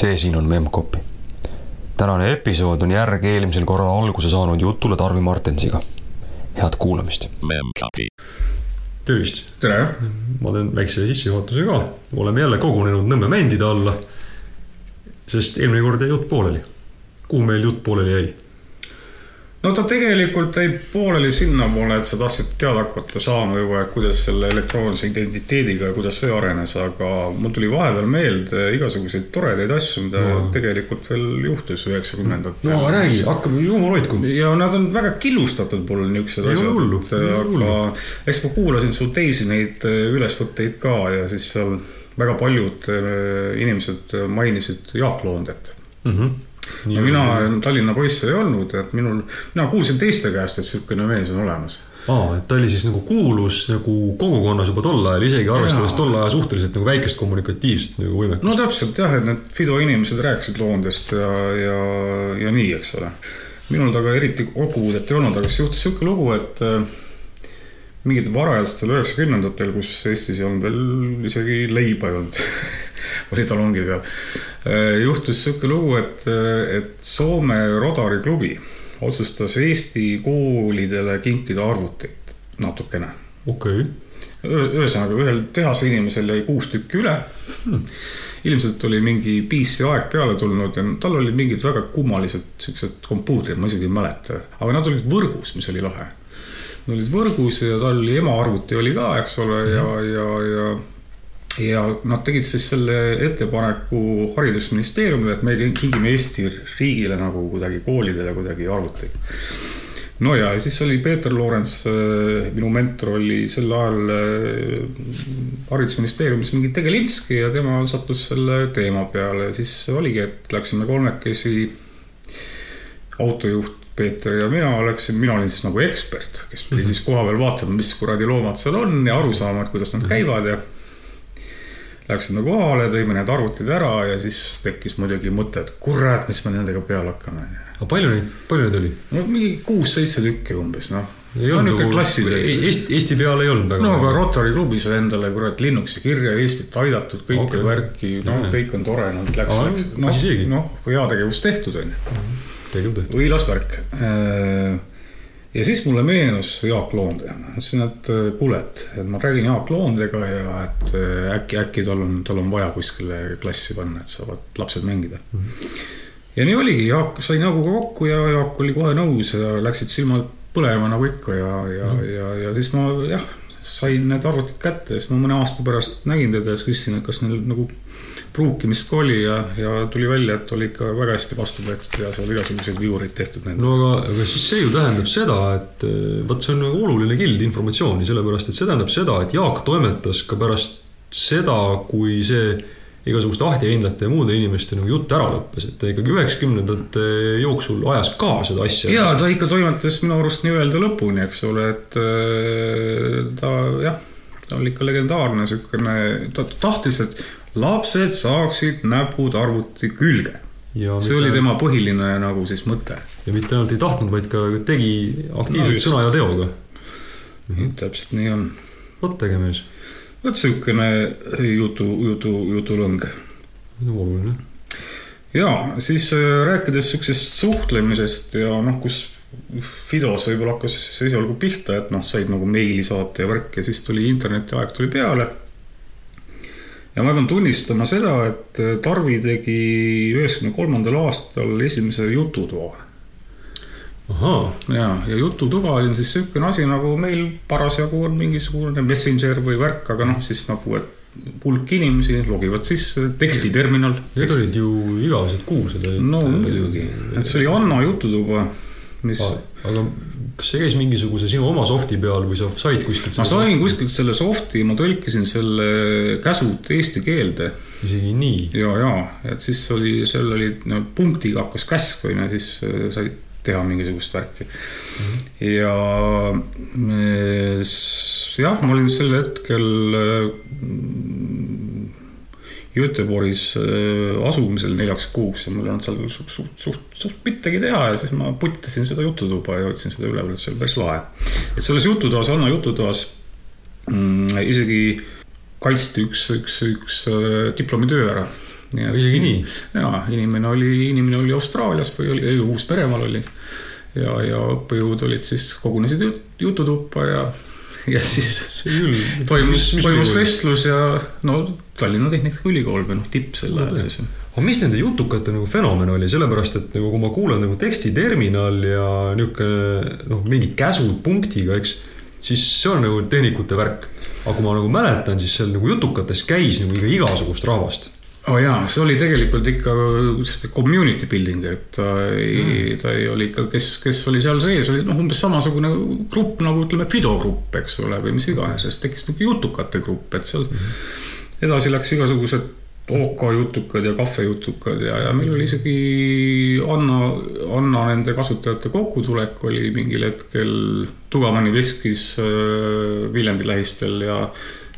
see siin on Memcpy. tänane episood on järg eelmisel korral alguse saanud jutule Tarvi Martensiga. head kuulamist. tervist. tere. ma teen väikse sissejuhatuse ka. oleme jälle kogunenud Nõmme mändide alla. sest eelmine kord jäi jutt pooleli. kuhu meil jutt pooleli jäi? No ta tegelikult jäi pooleli sinnapoole, et sa tahtsid teada hakata saama juba, et kuidas selle elektroonilise identiteediga ja kuidas see arenes, aga mul tuli vahepeal meelde igasuguseid toredaid asju, mida no. tegelikult veel juhtus üheksakümnendatel. no räägi, hakkame, jumal hoidku. ja nad on väga killustatud mul niisugused asjad, aga eks ma kuulasin su teisi neid äh, ülesvõtteid ka ja siis seal väga paljud äh, inimesed mainisid Jaak Loondet mm. -hmm ja mina Tallinna poiss ei olnud, et minul, mina kuulsin teiste käest, et niisugune mees on olemas aa, et ta oli siis nagu kuulus nagu kogukonnas juba tol ajal, isegi arvestades tol ajal suhteliselt nagu väikest kommunikatiivset nagu võimekust. no täpselt jah, et need Fido inimesed rääkisid loondest ja, ja, ja nii, eks ole. minul temaga eriti kokkupuudet ei olnud, aga siis juhtus niisugune lugu, et äh, mingid varajastel üheksakümnendatel, kus Eestis ei olnud veel isegi leiba ei olnud oli talongi peal. Äh, juhtus sihuke lugu, et, et Soome Rodari klubi otsustas Eesti koolidele kinkida arvuteid natukene. okei okay.. ühesõnaga, ühel tehase inimesel jäi kuus tükki üle hmm ilmselt oli mingi PC aeg peale tulnud ja tal olid mingid väga kummalised siuksed kompuutrid, ma isegi ei mäleta, aga nad olid võrgus, mis oli lahe. Nad olid võrgus ja tal oli ema arvuti oli ka, eks ole, ja, ja, ja ja nad tegid siis selle ettepaneku haridusministeeriumile, et me kingime Eesti riigile nagu kuidagi koolidele kuidagi arvuteid. no ja siis oli Peeter Loorents, äh, minu mentor oli sel ajal äh, haridusministeeriumis mingi tegelinski ja tema sattus selle teema peale siis oligi, et läksime kolmekesi autojuht Peeter ja mina läksin, mina olin siis nagu ekspert, kes pidi -hmm. siis kohapeal vaatama, mis kuradi loomad seal on ja aru saama, et kuidas nad käivad ja Läksime kohale, tõime need arvutid ära ja siis tekkis muidugi mõte, et kurat, mis me nendega peale hakkame. aga palju neid, palju neid oli? no mingi kuus-seitse tükki umbes, noh. no niisugune klassitöös. Eesti, Eesti peal ei olnud väga. no aga Rotary klubis sai endale kurat Linuxi kirja, Eestit aidatud, kõike okay. värki, no okay. kõik on tore, noh, läks, läks. noh, noh, heategevus tehtud on ju. võilas värk äh, ja siis mulle meenus Jaak Loonde, ütlesin, et äh, kuule, et, et ma räägin Jaak Loondega ja et äh, äkki, äkki tal on, tal on vaja kuskile klassi panna, et saavad lapsed mängida mm. -hmm. ja nii oligi, Jaak sai näoga kokku ja Jaak oli kohe nõus ja läksid silmad põlema nagu ikka ja, ja mm, -hmm. ja, ja siis ma jah, sain need arvutid kätte ja siis ma mõne aasta pärast nägin teda ja siis küsisin, et kas neil nagu pruukimist ka oli ja, ja tuli välja, et oli ikka väga hästi vastu võetud ja seal igasuguseid viureid tehtud. no aga, aga siis see ju tähendab seda, et eh, vot see on nagu oluline kild informatsiooni, sellepärast et see tähendab seda, et Jaak toimetas ka pärast seda, kui see igasuguste ahtiheinlate ja muude inimeste nagu jutt ära lõppes, et ta ikkagi üheksakümnendate jooksul ajas ka seda asja. ja ta ikka toimetas minu arust nii-öelda lõpuni, eks ole, et eh, ta jah, ta oli ikka legendaarne siukene, ta tahtis, et lapsed saaksid näpud arvuti külge. see oli tema põhiline nagu siis mõte. ja mitte ainult ei tahtnud, vaid ka tegi aktiivselt no, sõna ja teoga mm. -hmm. täpselt nii on. vot äge mees. vot siukene jutu, jutu, jutulõng. oluline. ja siis äh, rääkides siuksest suhtlemisest ja noh, kus Fidos võib-olla hakkas esialgu pihta, et noh, said nagu meili saata ja värk ja siis tuli internetiaeg tuli peale ja ma pean tunnistama seda, et äh, Tarvi tegi üheksakümne kolmandal aastal esimese jututoa. ja, ja jututuba oli siis niisugune asi, nagu meil parasjagu on mingisugune messenger või värk, aga noh, siis nagu, et hulk inimesi logivad sisse, tekstiterminal. Need olid ju igavesed kuulsad. no muidugi, et see oli Anna jututuba, mis. aga kas see käis mingisuguse sinu oma soft'i peal või sa said kuskilt? ma sain kuskilt selle soft'i, ma tõlkisin selle käsud eesti keelde. isegi nii? ja, ja, et siis oli, seal oli no, punktiga hakkas käsk on ju, siis äh, sai teha mingisugust värki mm. -hmm. ja jah, ma olin sel hetkel äh, Göteborgis äh, asumisel neljaks kuuks ja mul ei olnud seal suht, suht, suht, suht mittegi teha ja siis ma putitasin seda jututuba ja hoidsin seda üleval, et see oli päris lahe. et selles jututoas, Anna jututoas mm, isegi kaitsti üks, üks, üks äh, diplomitöö ära isegi nii? jaa, inimene oli, inimene oli Austraalias või oli, Uus-Meremaal oli. ja, ja õppejõud olid siis, kogunesid jututuppa ja, ja siis toimus, toimus vestlus ja no Tallinna Tehnikaülikool või noh, tipp sel ajal siis aga mis nende jutukate nagu fenomen oli, sellepärast et nagu kui ma kuulan nagu tekstiterminal ja niisugune noh, mingid käsud punktiga, eks, siis see on nagu tehnikute värk. aga kui ma nagu mäletan, siis seal nagu jutukates käis nagu ikka igasugust rahvast oo oh jaa, see oli tegelikult ikka community building, et ta ei mm., ta ei oli ikka, kes, kes oli seal sees, oli noh, umbes samasugune grupp nagu ütleme, Fido grupp, eks ole, või mis iganes, siis tekkis niisugune jutukate grupp, et seal mm. edasi läks igasugused OK-jutukad ja kahvejutukad ja, ja meil oli isegi Anna, Anna nende kasutajate kokkutulek oli mingil hetkel Tugavani veskis äh, Viljandi lähistel ja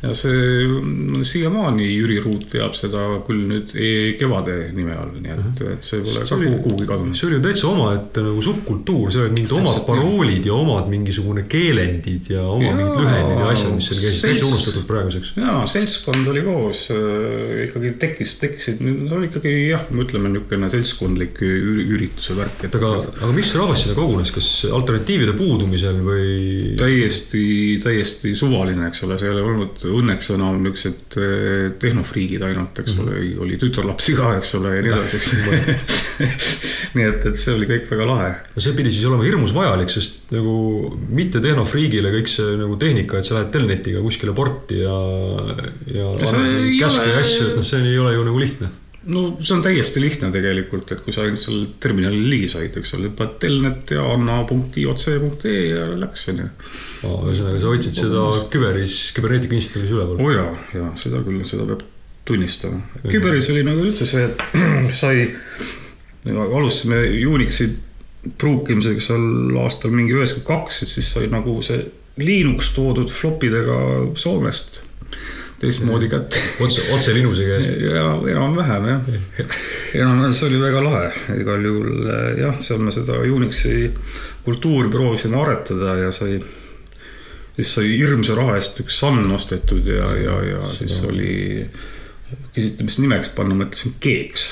ja see siiamaani Jüri Ruut veab seda küll nüüd e Kevade nime all, nii et, mhm. et see pole see ka kuhugi kadunud. see oli täitsa omaette nagu subkultuur, seal olid mingid omad paroolid ja omad mingisugune keelendid ja oma ja, mingid lühendid ja asjad, mis seal käisid, täitsa unustatud praeguseks. ja seltskond oli koos äh,, ikkagi tekkis, tekkisid, need oli ikkagi jah, ütleme niisugune seltskondlik ürituse värk. aga, aga miks rahvas sinna kogunes, kas alternatiivide puudumisel või? täiesti, täiesti suvaline, eks ole, see ei ole olnud õnneks on olnud niisugused eh, tehnofriigid ainult, eks ole mm, -hmm. oli tütarlapsi ka, eks ole, ja nii edasi, eks nii et, et see oli kõik väga lahe. no see pidi siis olema hirmus vajalik, sest nagu mitte tehnofriigile kõik see nagu tehnika, et sa lähed telnetiga kuskile porti ja, ja käske ja asju, et noh, see ei ole ju nagu lihtne no see on täiesti lihtne tegelikult, et kui sa ainult seal terminalil ligi said, eks ole, paned telnet ja anna punkti otse.ee ja läks, onju. ühesõnaga, sa hoidsid seda küberis, küberneetika instituudis üleval? oo oh jaa, jaa, seda küll, seda peab tunnistama. küberis oli nagu üldse see, et sai, alustasime Unixi pruukimisega seal aastal mingi üheksakümmend kaks, et siis sai nagu see Linux toodud flopidega Soomest teistmoodi kätte. otse, otse Linuse käest? ja enam-vähem jah. enam, see oli väga lahe, igal juhul jah, seal me seda Unixi kultuuri proovisime aretada ja sai, siis sai hirmsa raha eest üks Sun ostetud ja, ja, ja siis oli küsiti, mis nimeks panna, ma ütlesin keeks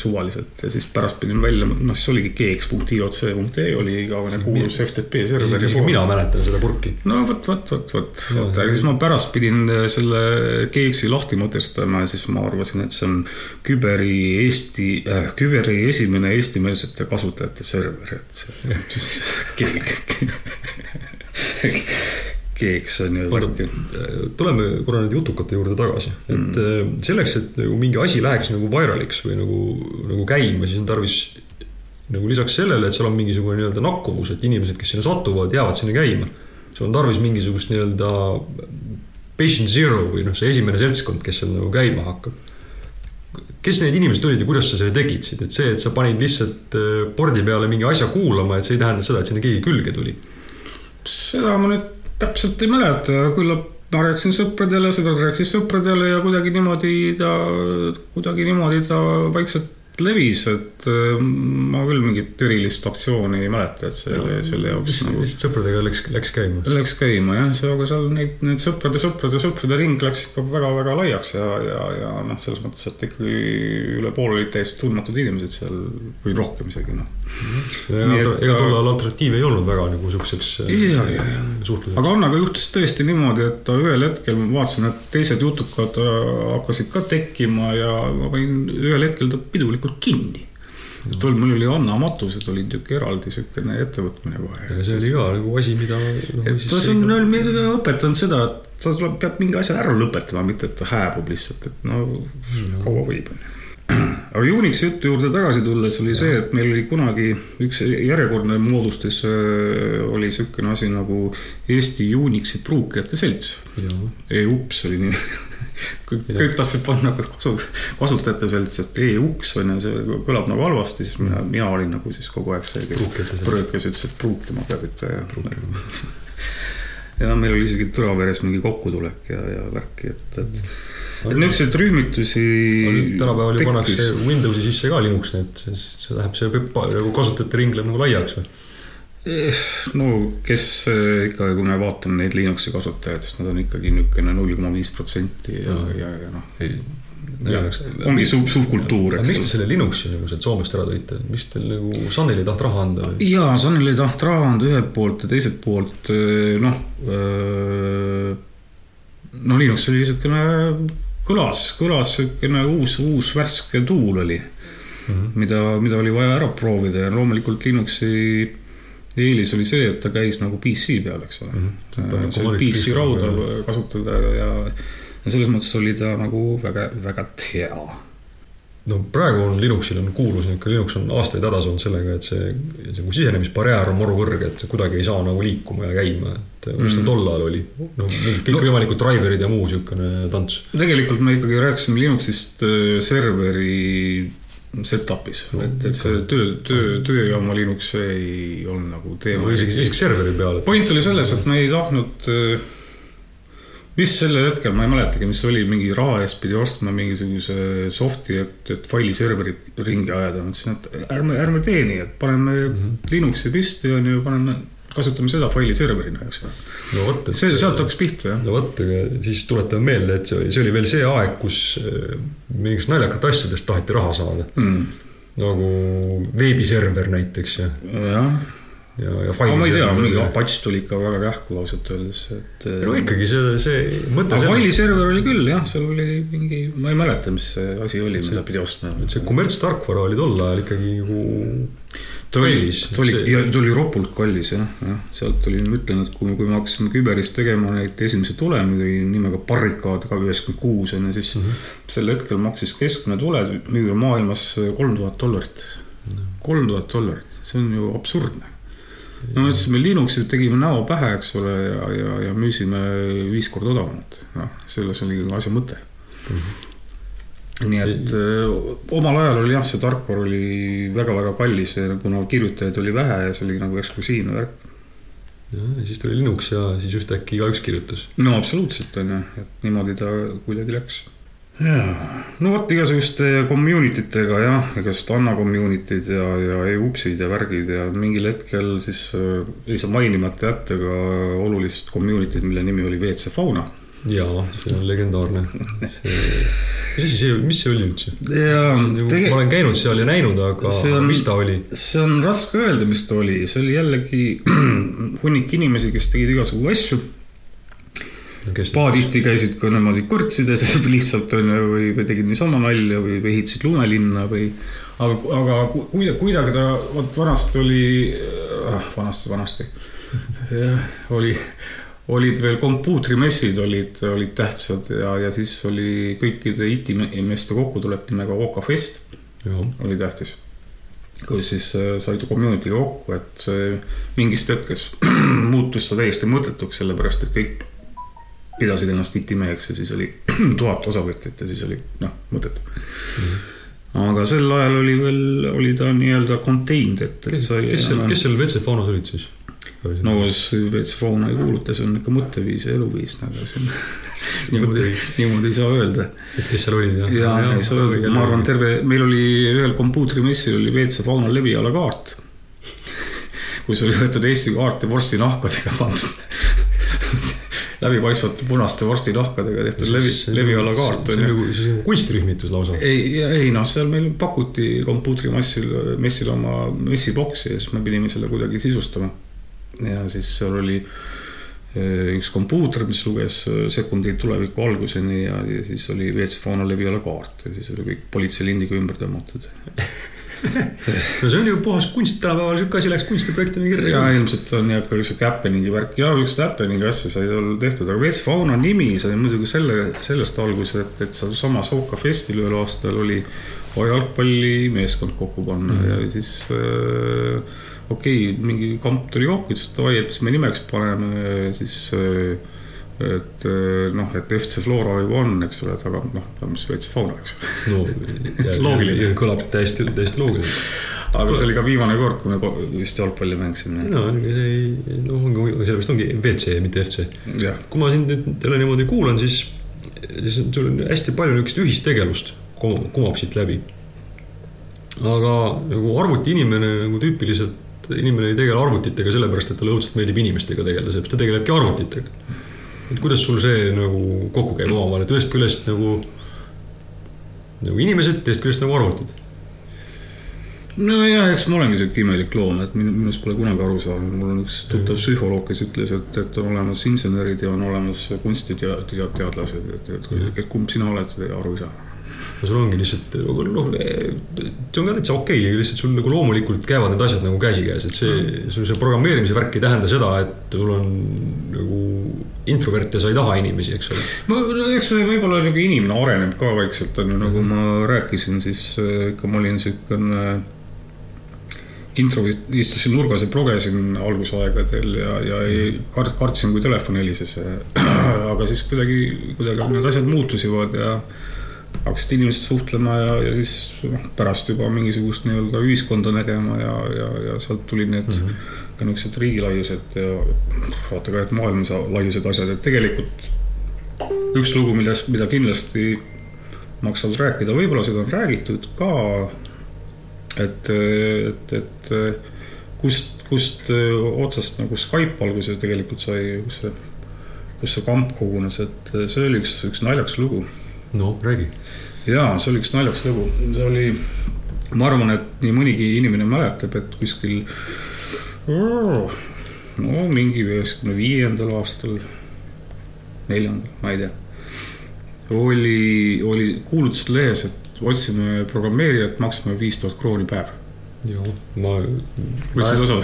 suvaliselt ja siis pärast pidin välja, noh siis oligi keeks.iotc.ee oli igavene kuulus FTP server. isegi mina mäletan seda purki. no vot, vot, vot, vot, vot, aga siis ma pärast pidin äh, selle keeksi lahti mõtestama ja siis ma arvasin, et see on Küberi Eesti äh,, Küberi esimene eestimeelsete kasutajate server, et see keek keeks on ju. tuleme korra nüüd jutukate juurde tagasi, et mm. selleks, et nagu mingi asi läheks nagu viraliks või nagu, nagu käima, siis on tarvis nagu lisaks sellele, et seal on mingisugune nii-öelda nakkuvus, et inimesed, kes sinna satuvad, jäävad sinna käima. sul on tarvis mingisugust nii-öelda patient zero või noh, see esimene seltskond, kes seal nagu käima hakkab. kes need inimesed olid ja kuidas sa selle tekitasid, et see, et sa panid lihtsalt pordi peale mingi asja kuulama, et see ei tähenda seda, et sinna keegi külge tuli? seda ma nüüd täpselt ei mäleta, küllap ma rääkisin sõpradele, sõbrad rääkisid sõpradele ja kuidagi niimoodi ta, kuidagi niimoodi ta vaikselt levis, et äh, ma küll mingit erilist aktsiooni ei mäleta, et selle, selle jaoks nagu.... lihtsalt sõpradega läks, läks käima? Läks käima jah, see, aga seal neid, need sõprade, sõprade, sõprade ring läks ikka väga-väga laiaks ja, ja, ja noh, selles mõttes, et ikkagi üle poole olid täiesti tundmatud inimesed seal või rohkem isegi noh. ega tol ajal alternatiive ei olnud väga nagu siukseks äh, suhtluseks. aga Annaga juhtus tõesti niimoodi, et ühel hetkel ma vaatasin, et teised jutukad äh, hakkasid ka tekkima ja ma panin ühel hetkel ta pidulikult tegelikult kinni no.. tol mul oli Anna matused olid niisugune eraldi niisugune ettevõtmine kohe. see oli ka nagu asi, mida no,. et ta on meile õpetanud seda, et sa tuleb, pead mingi asja ära lõpetama, mitte et ta hääbub lihtsalt, et no, no. kaua võib, onju aga Unixi jutu juurde tagasi tulles oli ja. see, et meil oli kunagi üks järjekordne moodustis äh, oli niisugune asi nagu Eesti Unixi pruukijate selts. EUPS oli nii kõik, kõik tahtsid panna kasu, kasutajate selts, sest e-uks on ju, see kõlab nagu halvasti, siis mina, mina olin nagu siis kogu aeg see, kes, kes ütles, et pruukima peab ikka ja. ja meil oli isegi Tõraveres mingi kokkutulek ja, ja värki, et, et niisuguseid rühmitusi. tänapäeval ju pannakse Windowsi sisse ka Linux, nii et see läheb see kasutajate ring läheb nagu laiaks või? Eh, no kes eh, ikka, kui me vaatame neid Linuxi kasutajaid, siis nad on ikkagi niisugune null koma viis protsenti ja, ja, ja noh. ongi sub, subkultuur, eks. miks te selle Linuxi nagu sealt Soomest ära tõite, miks teil nagu Sanel ei tahtnud raha anda? jaa, Sanel ei tahtnud raha anda ühelt poolt ja teiselt poolt noh, no Linux oli niisugune, kõlas, kõlas niisugune uus, uus värske tuul oli mm, -hmm. mida, mida oli vaja ära proovida ja loomulikult Linuxi eelis oli see, et ta käis nagu PC peal, eks ole mm. -hmm. see oli PC rauda kasutada ja, ja selles mõttes oli ta nagu väga, väga hea. no praegu on Linuxil on kuulus niisugune, Linux on aastaid hädas olnud sellega, et see, see nagu sisenemisbarjäär on maru kõrge, et see kuidagi ei saa nagu liikuma ja käima, et kuidas ta mm -hmm. tol ajal oli? no mingid kõikvõimalikud no, driver'id ja muu niisugune tants. tegelikult me ikkagi rääkisime Linuxist äh, serveri setup'is, et, et see töö, töö, tööjaama Linux ei olnud nagu teema. isegi, isegi serveri peal. point oli selles, et me ei tahtnud, mis äh, sellel hetkel, ma ei mäletagi, mis oli, mingi raha eest pidi ostma mingisuguse soft'i, et, et failiserverit ringi ajada. ma ütlesin, et ärme, ärme tee nii, et paneme mm -hmm. Linuxi püsti, on ju, paneme kasutame seda faili serverina, eks ole. no vot, et. see, sealt hakkas pihta, jah. no vot, aga siis tuletame meelde, et see oli, see oli veel see aeg, kus äh, mingitest naljakate asjadest taheti raha saada mm.. nagu veebiserver näiteks ja. jah ja, ja faili. ma ei tea, mingi Apache tuli ikka väga kähku ausalt öeldes, et. no ikkagi see, see mõte. faili server oli küll jah, seal oli mingi, ma ei mäleta, mis see asi oli, mida pidi ostma. see kommertstarkvara oli tol ajal ikkagi nagu ta oli, ta oli, ja ta oli ropult kallis jah, jah, sealt oli, ma ütlen, et kui, kui me hakkasime küberis tegema neid esimesi tulemi nimega Barricade ka üheksakümmend kuus on ju, siis mm -hmm. sel hetkel maksis keskmine tulemüür maailmas kolm tuhat dollarit. kolm tuhat dollarit, see on ju absurdne. No me ütlesime Linuxi, tegime näo pähe, eks ole, ja, ja, ja müüsime viis korda odavamalt, noh, selles oli asja mõte mm. -hmm nii et öö, omal ajal oli jah, see tarkvara oli väga-väga kallis kuna kirjutajaid oli vähe ja see oli nagu eksklusiivne värk. ja siis tuli Linux ja siis ühtäkki igaüks kirjutas. no absoluutselt on ju, et niimoodi ta kuidagi läks. Jaa, no vot igasuguste community tega jah, igasuguste Anna community'd ja, ja EUPS-id ja värgid ja mingil hetkel siis äh, ei saa mainimata jätta ka olulist community'd, mille nimi oli WC Fauna. jaa, see on legendaarne see mis asi see, mis see oli üldse? Nagu, ma olen käinud seal ja näinud, aga on, mis ta oli? see on raske öelda, mis ta oli, see oli jällegi hunnik inimesi, kes tegid igasugu asju. Pahatihti käisid ka niimoodi kõrtsides lihtsalt on ju, või, või tegid niisama nalja või, või ehitasid lumelinna või. aga, aga kuidagi, kuidagi ta, vot vanasti oli ah,, vanasti, vanasti jah, oli olid veel kompuutrimessid olid, olid tähtsad ja, ja siis oli kõikide IT-meeste kokkutulek nimega OK Fest oli tähtis. kus siis äh, said community'ga kokku, et see mingist hetkest muutus ta täiesti mõttetuks, sellepärast et kõik pidasid ennast IT-meheks ja siis oli tuhat osavõtjat ja siis oli noh, mõttetu mm. -hmm aga sel ajal oli veel, oli ta nii-öelda contained, et, et sai. kes seal, kes seal WC Faunas olid siis? no veits fauna ei kuuluta, see on ikka mõtteviis ja eluviis, aga see on niimoodi, niimoodi ei saa öelda. et kes seal olid jah? ja, ja, ei saa öelda, ma arvan, terve, meil oli ühel kompuutrimessil oli WC fauna leviala kaart. kus oli võetud Eesti kaart ja vorstinahkadega pandud läbipaistvate punaste vorstinahkadega tehtud levi, leviala kaart. see on nagu, kunstrühmitus lausa. ei, ei noh, seal meil pakuti kompuutrimassil, messil oma messiboksi ja siis me pidime selle kuidagi sisustama ja siis seal oli eh, üks kompuuter, mis luges eh, sekundeid tuleviku alguseni ja, ja siis oli WC Fauna leviala kaart ja siis oli kõik politseilindiga ümber tõmmatud no see on ju puhas kunst, tänapäeval sihuke asi läks kunstiprojektini kirja. ja ilmselt on jah ka sihuke happening'i värk ja üks happening'i asja sai tal tehtud, aga WC Fauna nimi sai muidugi selle, sellest alguse, et, et sealsama Soka festil ühel aastal oli vaja jalgpallimeeskond kokku panna mm -hmm. ja siis äh, okei okay,, mingi kamp tuli kokku, ütles, davai, et mis me nimeks paneme, siis et noh, et FC Flora juba on, eks ole, et aga noh, mis veits fauna, eks. no loogiline. kõlab täiesti, täiesti loogiliselt. aga see oli ka viimane kord, kui me vist jalgpalli mängisime. no see ei, noh, ongi, sellepärast ongi WC, mitte FC. kui ma sind nüüd jälle niimoodi kuulan, siis, siis sul on hästi palju niisugust ühistegevust kumab siit läbi. aga nagu arvutiinimene nagu tüüpiliselt inimene ei tegele arvutitega sellepärast, et talle õudselt meeldib inimestega tegeleda, sellepärast ta tegelebki arvutitega. Et kuidas sul see nagu kokku käib? Omavahel, et ühest küljest nagu nagu inimesed, teisest küljest nagu arvutid. nojah, eks ma olengi sihuke imelik loom, et minu- minust pole kunagi aru saanud, mul on üks tuttav psühholoog, kes ütles, et, et on olemas insenerid ja on olemas kunstiteadlased, et, et, et kumb sina oled, aru ei saa. No sul ongi lihtsalt, noh, see on ka täitsa okei okay,, lihtsalt sul nagu loomulikult käivad need asjad nagu käsikäes, et see, sul see programmeerimise värk ei tähenda seda, et sul on nagu introvert ja sa ei taha inimesi, eks ole. no eks see võib-olla nagu inimene areneb ka vaikselt on ju, nagu ma rääkisin, siis äh, ikka ma olin siukene introvert, istusin nurgas ja progesin algusaegadel ja, ja ei kart-, kartsin, kui telefon helises. aga siis kuidagi, kuidagi need asjad muutusivad ja hakkasid inimesed suhtlema ja, ja siis noh, pärast juba mingisugust nii-öelda ühiskonda nägema ja, ja, ja sealt tulid need mm -hmm. ka niisugused riigilaiused ja vaata ka, et maailmalaiused asjad, et tegelikult üks lugu, millest, mida kindlasti maksab rääkida, võib-olla seda on räägitud ka. et, et, et kust, kust otsast nagu Skype alguse tegelikult sai, kus see, kus see kamp kogunes, et see oli üks, üks naljakas lugu no räägi. jaa, see oli üks naljakas lugu, see oli, ma arvan, et nii mõnigi inimene mäletab, et kuskil no mingi üheksakümne viiendal aastal, neljandal, ma ei tea. oli, oli kuulutused lehes, et otsime programmeerijat, maksame viis tuhat krooni päev. jah, ma. võtsid osa?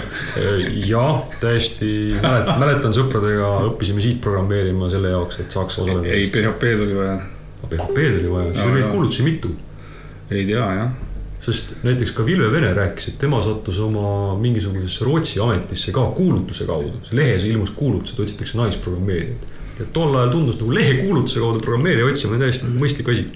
jah, täiesti mäletan, mäletan sõpradega õppisime siit programmeerima selle jaoks, et saaks osaleda. ei, PHP-d oli vaja. PHP-d oli vaja, siis oli neid kuulutusi mitu. ei tea jah. sest näiteks ka Vilve Vene rääkis, et tema sattus oma mingisugusesse Rootsi ametisse ka kuulutuse kaudu. lehes ilmus kuulutus, et otsitakse naisprogrammeerijat. ja tol ajal tundus nagu lehekuulutuse kaudu programmeerija otsimine täiesti mõistlik asi.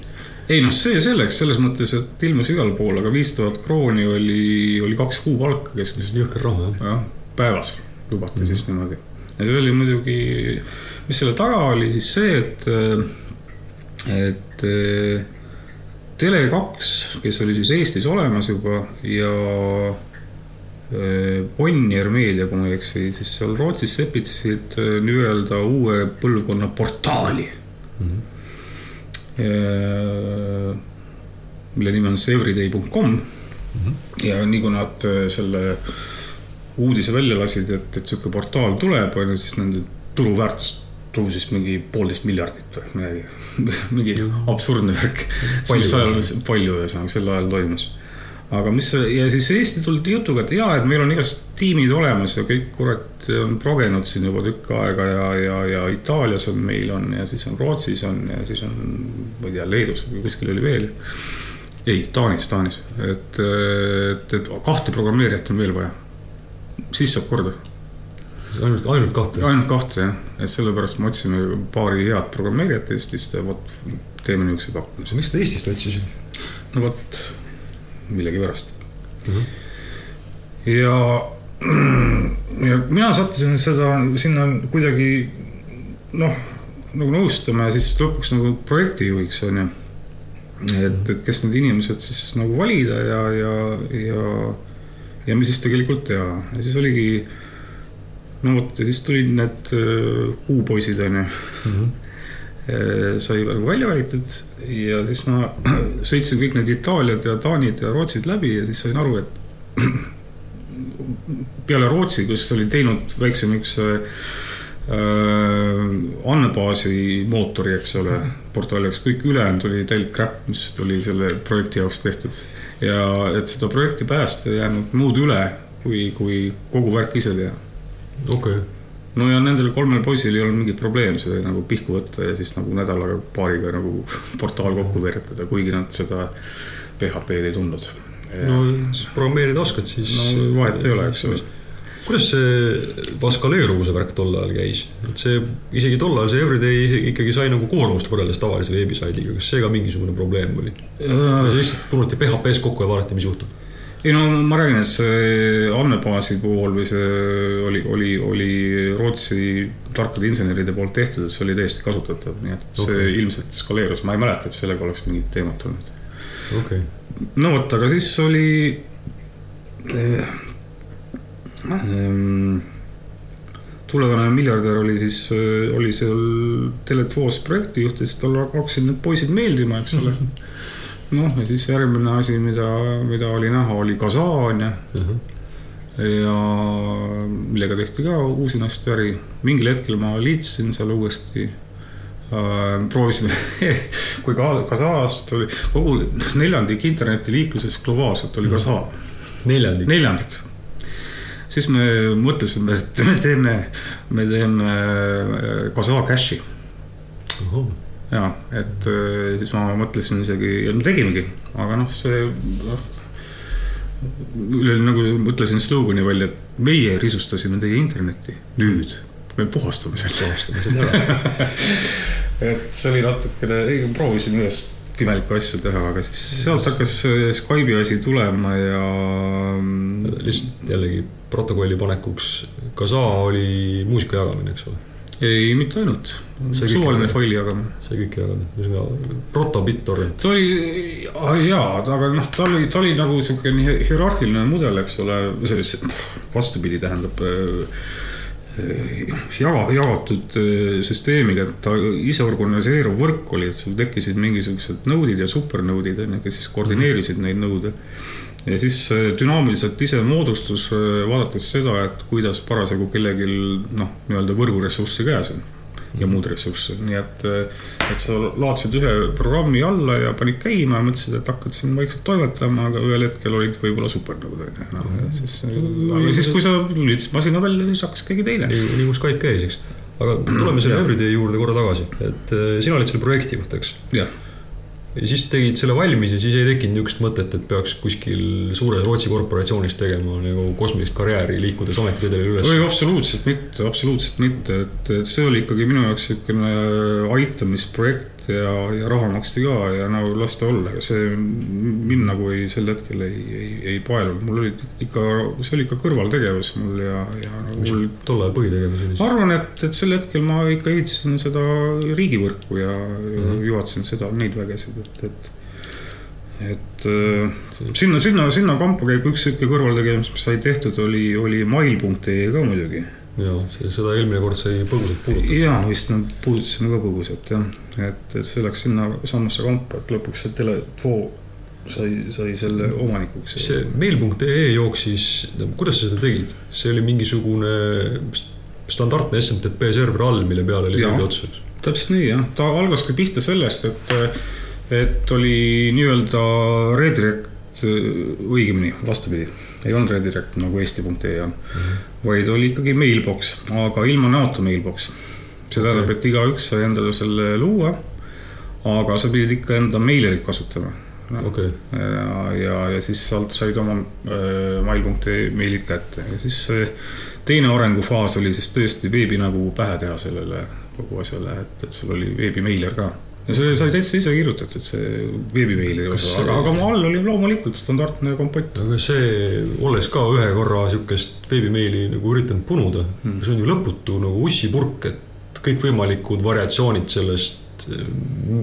ei noh, see selleks, selles mõttes, et ilmus igal pool, aga viis tuhat krooni oli, oli kaks kuupalka keskmiselt. jõhker raha jah. jah, päevas lubati mm -hmm. siis niimoodi. ja see oli muidugi, mis selle taga oli siis see, et, et eh, Tele2, kes oli siis Eestis olemas juba ja eh, Bonnier Meedia, kui ma ei eksi, siis seal Rootsis sepitsesid eh, nii-öelda uue põlvkonna portaali mm. -hmm. mille nimi on siis everyday.com mm -hmm. ja nii kui nad selle uudise välja lasid, et, et sihuke portaal tuleb, on ju, siis nende turuväärtus tõusis mingi poolteist miljardit või midagi, mingi absurdne värk. Palju. palju ühesõnaga sel ajal toimus. aga mis ja siis Eesti tuldi jutuga, et jaa, et meil on igast tiimid olemas ja kõik kurat on progenud siin juba tükk aega ja, ja, ja Itaalias on meil on ja siis on Rootsis on ja siis on, ma ei tea, Leedus või kuskil oli veel. ei, Taanis, Taanis, et, et, et kahte programmeerijat on veel vaja. siis saab korda ainult, ainult kahte. ainult kahte jah, et sellepärast me otsime paari head programmeerijat Eestist ja vot teeme niisuguse pakkumise. miks te Eestist otsisid? no vot, millegipärast Mhm. ja, ja mina sattusin seda sinna kuidagi noh, nagu nõustama ja siis lõpuks nagu projektijuhiks on ju. et, et kes need inimesed siis nagu valida ja, ja, ja, ja mis siis tegelikult teha ja siis oligi no vot ja siis tulid need äh, kuupoisid onju sai nagu välja valitud ja siis ma sõitsin kõik need Itaaliad ja Taanid ja Rootsid läbi ja siis sain aru, et peale Rootsi, kus oli teinud väikse niisuguse äh, andmebaasi mootori, eks ole, portaali jaoks, kõik ülejäänud oli täielik crap, mis oli selle projekti jaoks tehtud. ja et seda projekti päästa ei jäänud muud üle, kui, kui kogu värk ise teha okay., no ja nendel kolmel poisil ei olnud mingit probleemi seda nagu pihku võtta ja siis nagu nädalaga paariga nagu portaal kokku veeretada, kuigi nad seda PHP-d ei tundnud. no programmeerida oskad, siis. no vahet ei ole, eks ole. kuidas see vaskaleeruvuse värk tol ajal käis, et see isegi tol ajal see Everyday isegi ikkagi sai nagu koormust võrreldes tavalise veebisaidiga, kas see ka mingisugune probleem oli? see lihtsalt punuti PHP-s kokku ja vaadati, mis juhtub? Ei no ma räägin, et see andmebaasi pool või see oli, oli, oli Rootsi tarkade inseneride poolt tehtud, et see oli täiesti kasutatav, nii et see okay. ilmselt skaleerus, ma ei mäleta, et sellega oleks mingit teemat olnud. okay., no vot, aga siis oli eh,. ehm, tulevane miljardär oli siis, oli seal Tele2-s projektijuht ja siis talle hakkasid need poisid meeldima, eks ole. noh, ja siis järgmine asi, mida, mida oli näha, oli Kasaania ja millega tehti ka usinasti äri. mingil hetkel ma liitusin seal uuesti äh,. proovisime, kui ka Kasaast oli kogu neljandik internetiliiklusest globaalselt oli Kasa, neljandik. neljandik. siis me mõtlesime, et me teeme, me teeme äh, Kasa Cashi ja et äh, siis ma mõtlesin isegi ja me tegimegi, aga noh, see noh, üle nagu mõtlesin slogan'i välja, et meie risustasime teie internetti, nüüd me puhastame selle. puhastame selle ära. et see oli natukene, proovisin ühest imelikku asja teha, aga siis sealt hakkas Skype'i asi tulema ja lihtsalt jällegi protokolli panekuks, Kasa oli muusika jagamine, eks ole. ei, mitte ainult, suvaline faili jagamine. see kõik jagamine, ühesõnaga proto BitTorrent. ta oli, jaa, aga noh, ta oli, ta oli nagu siukene hi- hierarhiline mudel, eks ole, selles vastupidi, tähendab äh, jaga, jagatud äh, süsteemiga, et ta ise organiseeruv võrk oli, et sul tekkisid mingisugused node'id ja supernode'id on ju, kes siis koordineerisid neid node'e. Ja siis äh, dünaamiliselt ise moodustus, vaadates seda, et kuidas parasjagu kellelgi noh, nii-öelda võrguressurssi käes on ja muud ressursse, nii et, et sa laadsid ühe programmi alla ja panid käima ja mõtlesid, et hakkad siin vaikselt toimetama, aga ühel hetkel olid võib-olla supernõud on ju, noh ja siis, aga siis, kui sa lülitasid masina välja, siis hakkas keegi teine. nii, nii kui Skype käis, eks. aga tuleme selle Everyday juurde korra tagasi, et sina olid selle projekti juht, eks. jah, ja siis tegid selle valmis ja siis ei tekkinud niisugust mõtet, et peaks kuskil suures Rootsi korporatsioonis tegema nagu kosmilist karjääri, liikudes ametiredelil üles. ei absoluutselt mitte, absoluutselt mitte, et, et see oli ikkagi minu jaoks niisugune aitamisprojekt ja, ja raha maksti ka ja nagu las ta olla, ega see mind nagu ei, sel hetkel ei, ei, ei paelunud, mul olid ikka, see oli ikka kõrvaltegevus mul ja, ja nagu mis mul tol ajal põhitegevus oli siis? arvan, et, et sel hetkel ma ikka ehitasin seda riigivõrku ja, mm. -hmm. juhatasin seda, neid vägesid, et, et. et äh, sinna, sinna, sinna kampa käib üks sihuke kõrvaltegevus, mis sai tehtud, oli, oli mail.ee ka muidugi. jaa, seda eelmine kord sai põgusalt puudutada. ja vist me puudutasime ka põgusalt jah, et, et see läks sinna samasse kampa, et lõpuks see Tele2 sai, sai selle omanikuks. see mail.ee jooksis, kuidas sa seda tegid? see oli mingisugune standardne SMTP server all, mille peal oli veebi otsus. täpselt nii jah, ta algas ka pihta sellest, et, et oli nii-öelda redirect, õigemini vastupidi, ei olnud redirect nagu eesti.ee on mm, -hmm. vaid oli ikkagi mailbox, aga ilma näota mailbox. see tähendab, et igaüks sai endale selle luua, aga sa pidid ikka enda meilerit kasutama no.. okei, ja, ja, ja siis sealt said oma äh, mail.ee meilid kätte ja siis see teine arengufaas oli siis tõesti veebi nagu pähe teha sellele kogu asjale, et, et sul oli veebimeiler ka. Ja see sai täitsa ise kirjutatud, see veebimeileri Kas osa, aga, aga all oli loomulikult standardne kompott. aga see, olles ka ühe korra siukest veebimeili nagu üritanud punuda mm., see on ju lõputu nagu ussipurk, et kõikvõimalikud variatsioonid sellest eh,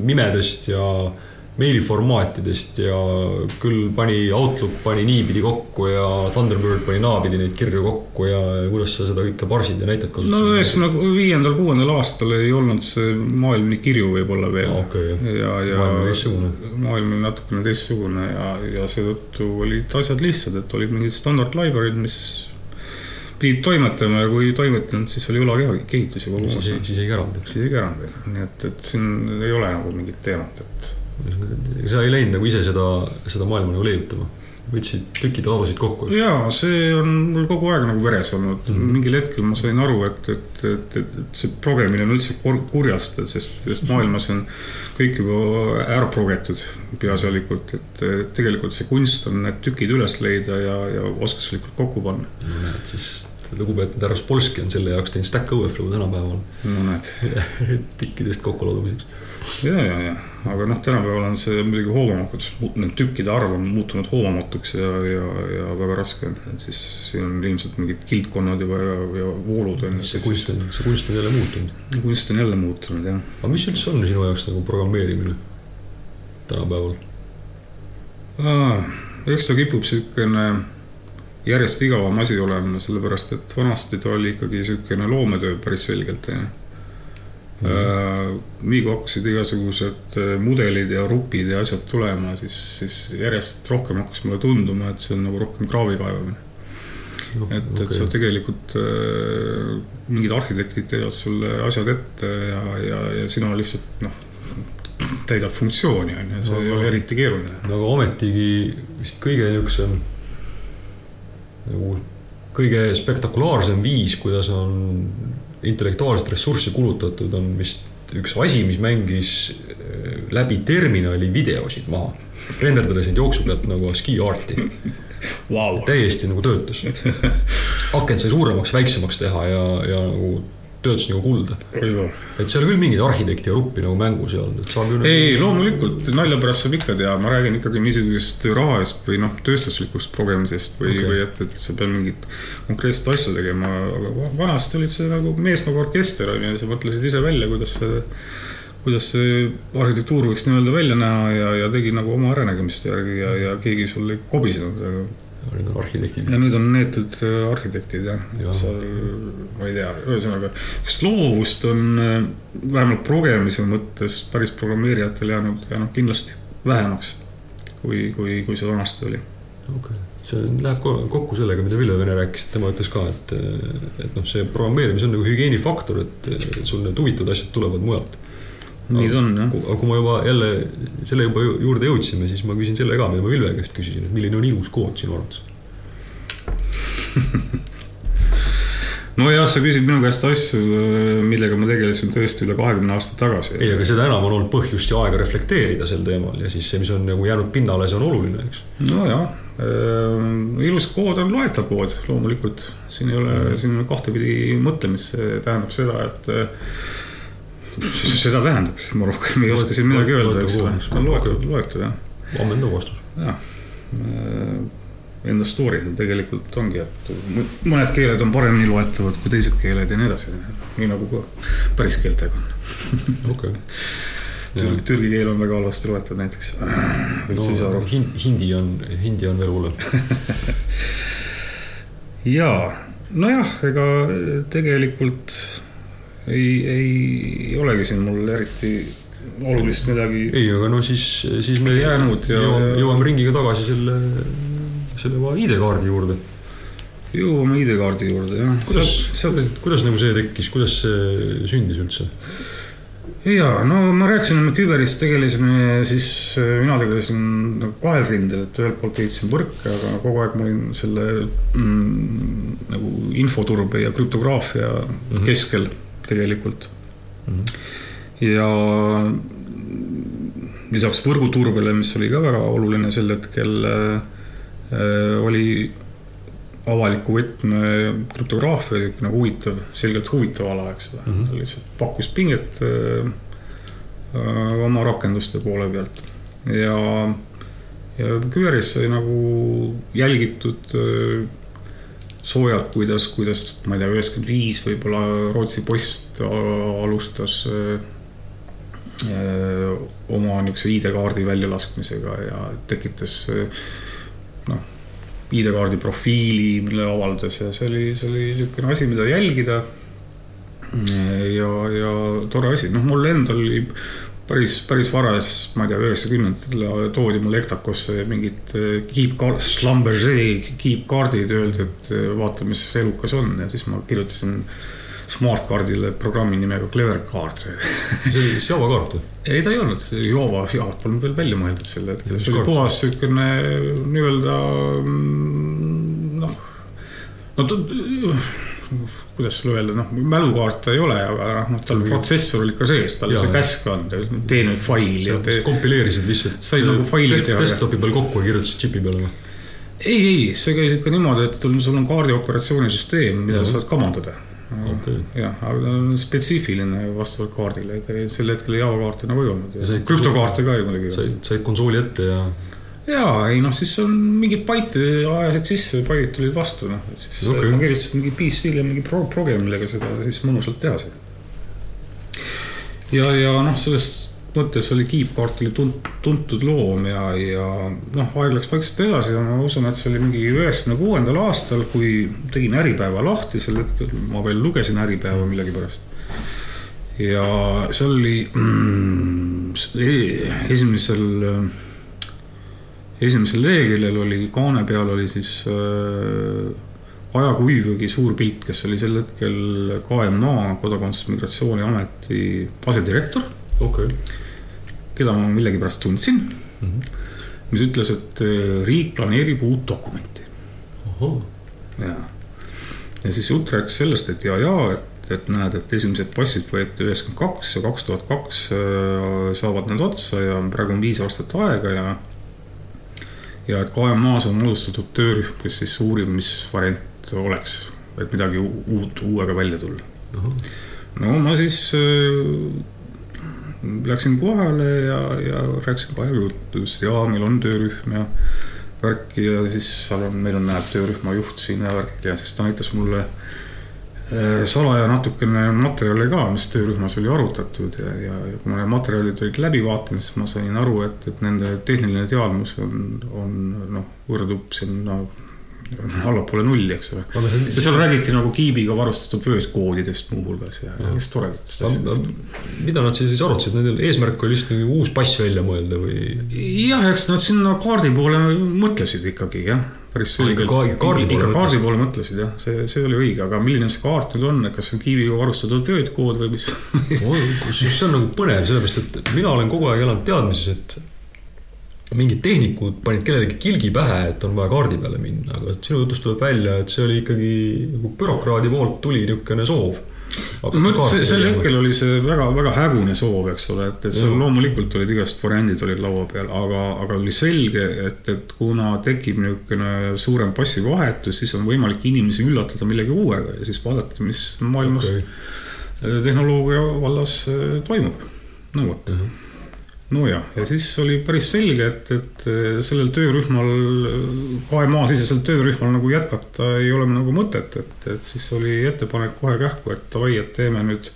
nimedest ja meiliformaatidest ja küll pani Outlook pani niipidi kokku ja Thunderbird pani naapidi neid kirju kokku ja kuidas sa seda kõike parsid ja näitad no kasutad. ühesõnaga viiendal-kuuendal aastal ei olnud see maailm nii kirju võib-olla veel okei, jah. ja, ja Maailm oli teistsugune. maailm oli natukene teistsugune ja, ja seetõttu olid asjad lihtsad, et olid mingid standard library'd, mis pidid toimetama ja kui ei toimetanud, siis oli ja kogu siis ei, käranud, siis ei käranud nii et, et siin ei ole nagu mingit teemat, et sa ei läinud nagu ise seda, seda maailma nagu leiutama. võtsid tükid ja ladusid kokku, jaa, see on mul kogu aeg nagu veres olnud mm, mingil hetkel ma sain aru, et, et, et, et see progemine on üldse kur- kurjast, sest, sest maailmas on kõik juba ära progetud peaasjalikult, et tegelikult see kunst on need tükid üles leida ja, ja oskuslikult kokku panna. no näed, siis lugupeetud härra Spolski on selle jaoks teinud Stack Overflow tänapäeval no näed, tükkidest kokkuladumiseks. ja, ja, ja, aga noh, tänapäeval on see muidugi hoomamatus, need tükkide arv on muutunud hoomamatuks ja, ja, ja väga raske on, et siis siin on ilmselt mingid kildkonnad juba ja, ja voolud on. see kunst on, see kunst on jälle muutunud. kunst on jälle muutunud jah aga mis üldse on sinu jaoks nagu programmeerimine tänapäeval? eks ta kipub siukene järjest igavam asi olema, sellepärast et vanasti ta oli ikkagi siukene loometöö päris selgelt onju. Mm.. nii kui hakkasid igasugused äh, mudelid ja rupid ja asjad tulema, siis, siis järjest rohkem hakkas mulle tunduma, et see on nagu rohkem kraavi kaevamine et okay., et sa tegelikult äh,, mingid arhitektid teevad sulle asjad ette ja, ja, ja sina lihtsalt noh, täidad funktsiooni, on ju, see no, ei ole eriti keeruline. aga ometigi vist kõige niisugusem nagu kõige spektakulaarsem viis, kuidas on intellektuaalset ressurssi kulutatud, on vist üks asi, mis mängis äh, läbi terminali videosid maha. renderdades neid jooksu pealt nagu ski art'i wow.. täiesti nagu töötas. akent sai suuremaks, väiksemaks teha ja, ja nagu töötas nagu kulda. et seal küll mingit arhitekti ja ruppi nagu mängus ei olnud, et saab ju. ei, loomulikult nalja pärast saab ikka teha, ma räägin ikkagi niisugusest rahast või noh, tööstuslikust progemisest või okay., või et, et sa pead mingit konkreetset asja tegema, aga vanasti olid see nagu mees nagu orkester on ju, sa mõtlesid ise välja, kuidas see kuidas see arhitektuur võiks nii-öelda välja näha ja, ja tegi nagu oma äranägemiste järgi ja, ja keegi sul ei kobisenud, arhitektid. ja nüüd on neetud äh, arhitektid jah ja., seal ma ei tea, ühesõnaga, kas loovust on äh, vähemalt progemise mõttes päris programmeerijatel jäänud, jäänud kindlasti vähemaks, kui, kui, kui see vanasti oli. okei okay., see läheb kokku sellega, mida Vilja Vene rääkis, et tema ütles ka, et, et noh, see programmeerimis on nagu hügieenifaktor, et sul need huvitavad asjad tulevad mujalt nii ta on jah. aga kui ma juba jälle selle juba juurde jõudsime, siis ma küsin selle ka, mida ma Vilve käest küsisin, et milline on ilus kood sinu arvates nojah, sa küsid minu käest asju, millega ma tegelesin tõesti üle kahekümne aasta tagasi. ei, aga seda enam on olnud põhjust ja aega reflekteerida sel teemal ja siis see, mis on nagu jäänud pinnale, see on oluline, eks. nojah äh,, ilus kood on loetav kood, loomulikult. siin ei ole mm., siin on kahtepidi mõtlemist, see tähendab seda, et seda tähendab, ma rohkem ei oska siin midagi öelda, eks ole, ta on loetud, loetud jah. ammendav vastus. jah, äh, enda story tegelikult ongi, et mõned keeled on paremini loetavad kui teised keeled ja nii edasi, nii nagu ka päris keeltega on. okei. Türgi, türgi keel on väga halvasti loetud näiteks. üldse ei saa aru. Hindi on, hindi on veel hullem ja, nojah, ega tegelikult ei, ei olegi siin mul eriti olulist midagi. ei, aga no siis, siis me jäänud ja jõuame, jõuame ringiga tagasi selle, selle ID-kaardi juurde. jõuame ID-kaardi juurde, jah. kuidas, kuidas nagu see tekkis, kuidas see sündis üldse? ja no ma rääkisin, me Küberis tegelesime siis, mina tegelesin nagu kahel rindel, et ühelt poolt ehitasin võrke, aga kogu aeg ma olin selle mm, nagu infoturbe ja krüptograafia mm -hmm. keskel tegelikult mm. -hmm. ja lisaks võrguturbele, mis oli ka väga oluline sel hetkel äh,, oli avaliku võtme krüptograafia niisugune huvitav, selgelt huvitav ala, eks ole mm. -hmm. ta lihtsalt pakkus pinget äh, äh, oma rakenduste poole pealt ja, ja Küberis sai nagu jälgitud äh, soojalt, kuidas, kuidas ma ei tea, üheksakümmend viis võib-olla Rootsi Post alustas öö, äh, oma niisuguse ID-kaardi väljalaskmisega ja tekitas noh, ID-kaardi profiili, mille avaldas ja see oli, see oli niisugune asi, mida jälgida. Ja, ja tore asi, noh, mul endal oli päris, päris varas, ma ei tea, üheksakümnendatel toodi mulle Ektakosse mingid eh, keep-card, Schlumberger keep-kaardid, öeldi, et eh, vaata, mis elukas on. Ja siis ma kirjutasin Smartcardile programmi nimega Clever Card. see oli siis Java kaart või? ei, ta ei olnud, Java, Javat polnud veel välja mõeldud sel hetkel, see oli puhas siukene nii-öelda mm, noh, no kuidas sulle öelda, noh, mälukaarte ei ole, aga noh, tal protsessor oli ikka sees, tal see käsk on, tee nüüd fail ja tee. kompileerisid lihtsalt. sai nagu faili teha. desktopi peal kokku ja kirjutasid džipi peale või? ei, ei, see käis ikka niimoodi, et sul on kaardi operatsioonisüsteem, mida sa saad kamandada. Okay. jah, aga ta on spetsiifiline vastavalt kaardile, et sel hetkel Java kaarte nagu ei olnud. krüptokaarte ka ju muidugi. said, said konsooli ette ja jaa, ei noh, siis on mingid baite ajasid sisse, baidid tulid vastu, noh, et siis okay. ma kirjutasin mingi PC-le mingi pro-, program, millega seda siis mõnusalt teha sai. ja, ja noh, selles mõttes oli Keepkart oli tunt-, tuntud loom ja, ja noh, aeg läks vaikselt edasi ja ma usun, et see oli mingi üheksakümne kuuendal aastal, kui tegin Äripäeva lahti, sel hetkel ma veel lugesin Äripäeva millegipärast ja seal oli mm, esimesel, esimesel leheküljel oli kaane peal oli siis äh, Kaja Kuivõgi suur pilt, kes oli sel hetkel KMA, Kodakondsus- Migratsiooni Ameti asedirektor. okei okay.. keda ma millegipärast tundsin mm. -hmm. mis ütles, et äh, riik planeerib uut dokumenti. ja, ja siis jutt rääkis sellest, et ja, ja, et, et näed, et esimesed passid võeti üheksakümmend kaks ja kaks tuhat kaks äh, saavad need otsa ja praegu on viis aastat aega ja ja et KMA-s on moodustatud töörühm, kes siis uurib, mis variant oleks, et midagi uut, uuega välja tulla. no ma siis äh, läksin kohale ja, ja rääkisin Kajaga juttu, ütles ja meil on töörühm ja värki ja siis seal on, meil on, näeb töörühma juht siin ja värki ja siis ta näitas mulle äh, salaja natukene materjale ka, mis töörühmas oli arutatud ja, ja, ja kui ma need materjalid olid läbi vaadanud, siis ma sain aru, et, et nende tehniline teadmus on, on noh, võrdub sinna no, allapoole nulli, eks ole. ja seal räägiti nagu kiibiga varustatud vöötkoodidest muuhulgas ja, ja just toredatest asjadest. mida nad siis arutasid, nendel eesmärk oli lihtsalt uus pass välja mõelda või? jah, eks nad sinna kaardi poole mõtlesid ikkagi jah päris selgelt. poole, ikka kaardi poole mõtlesid jah, see, see oli õige, aga milline see kaart nüüd on, kas see on kiiviga varustatud vöötkood või mis see on nagu põnev, sellepärast et mina olen kogu aeg elanud teadmises, et mingid tehnikud panid kellelegi kilgi pähe, et on vaja kaardi peale minna, aga sinu jutust tuleb välja, et see oli ikkagi nagu bürokraadi poolt tuli niisugune soov. Vot, sel hetkel oli see väga-väga hägune soov, eks ole, et, et seal loomulikult olid igast variandid olid laua peal, aga, aga oli selge, et, et kuna tekib niisugune suurem passivahetus, siis on võimalik inimesi üllatada millegi uuega ja siis vaadata, mis maailmas okay. tehnoloogia vallas äh, toimub. no vot uh. -huh nojah, ja siis oli päris selge, et, et sellel töörühmal, KMA-sisesel töörühmal nagu jätkata ei ole nagu mõtet, et, et siis oli ettepanek kohe kähku, et davai, et teeme nüüd,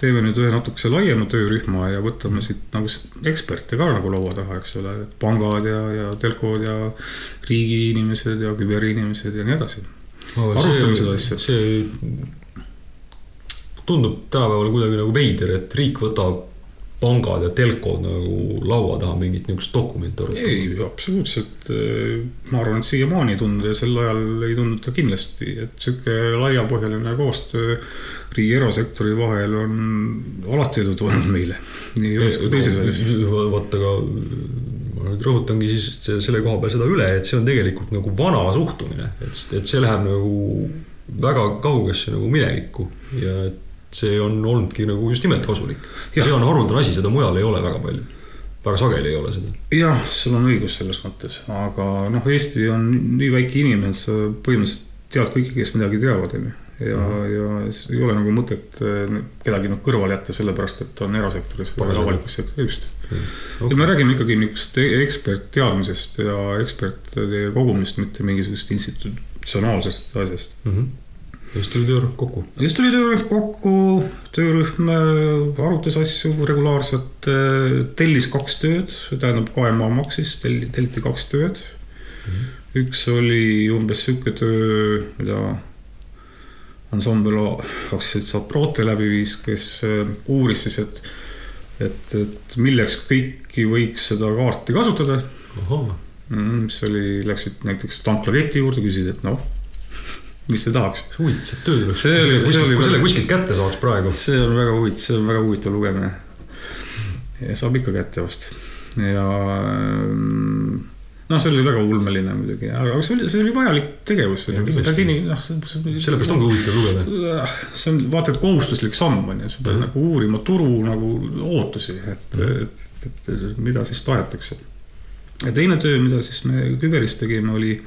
teeme nüüd ühe natukese laiema töörühma ja võtame siit nagu eksperte ka nagu laua taha, eks ole, pangad ja, ja telkod ja riigi inimesed ja küberinimesed ja nii edasi no,. arutame seda asja. see tundub tänapäeval kuidagi nagu veider, et riik võtab pangad ja telkod nagu laua taha mingit niisugust dokumenti arutama? ei, absoluutselt. Ma arvan, et siiamaani ei tundu ja sel ajal ei tundunud ta kindlasti, et sihuke laiapõhjaline koostöö riigi erasektori vahel on alati edu toonud meile. nii ühes kui teises asjas. vot, aga ma nüüd rõhutangi siis selle koha peal seda üle, et see on tegelikult nagu vana suhtumine, et, et see läheb nagu väga kaugesse nagu minevikku ja et see on olnudki nagu just nimelt kasulik. see on haruldane asi, seda mujal ei ole väga palju. väga sageli ei ole seda. jah, sul on õigus selles mõttes, aga noh, Eesti on nii väike inimene, sa põhimõtteliselt tead kõiki, kes midagi teavad, onju. ja mm, -hmm. ja siis ei ole nagu mõtet eh, kedagi noh kõrvale jätta, sellepärast et ta on erasektoris või avalikus sektoris, just mm. -hmm. Okay. ja me räägime ikkagi niisugusest ekspertteadmisest ja ekspertide kogumist, mitte mingisugusest institutsionaalsest asjast mm. -hmm just tuli töörühm kokku. just tuli töörühm kokku, töörühm äh, arutas asju regulaarselt, äh, tellis kaks tööd, tähendab KMA maksis, telli, telliti kaks tööd mm. -hmm. üks oli umbes sihuke töö, mida ansambel aktsiaselts Aprote läbi viis, kes äh, uuris siis, et, et, et milleks kõiki võiks seda kaarti kasutada. Mm, mis oli, läksid näiteks tanklaketi juurde, küsisid, et noh mis te tahaks. huvitav töö see oli, see oli. kui selle kuskilt kätte saaks praegu. see on väga huvitav, see on väga huvitav lugemine. ja saab ikka kätte vast ja mm, noh, see oli väga ulmeline muidugi, aga see oli, see oli vajalik tegevus. noh. sellepärast ongi huvitav lugeda. see on vaata et kohustuslik samm on ju, sa pead mm -hmm. nagu uurima turu nagu ootusi, et mm, -hmm. et, et, et mida siis tahetakse. ja teine töö, mida siis me Küberis tegime, oli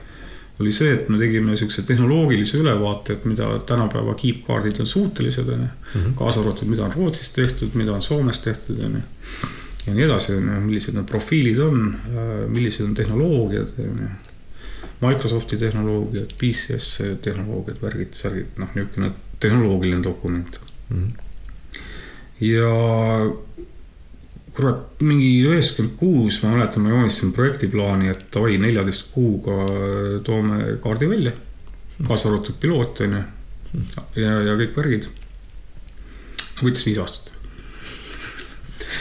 oli see, et me tegime siukse tehnoloogilise ülevaate, et mida tänapäeva kiipkaardid on suutelised, on ju. Mhm. kaasa arvatud, mida on Rootsis tehtud, mida on Soomes tehtud, on ju. ja nii edasi, on ju, millised need profiilid on, millised on tehnoloogiad, on ju. Microsofti tehnoloogiad, PCS tehnoloogiad, värgid, särgid, noh, niisugune tehnoloogiline dokument mm. -hmm. ja kurat, mingi üheksakümmend kuus, ma mäletan, ma joonistasin projektiplaani, et davai, neljateist kuuga toome kaardi välja. kaasa arvatud piloot, on ju. ja, ja kõik värgid. võttis viis aastat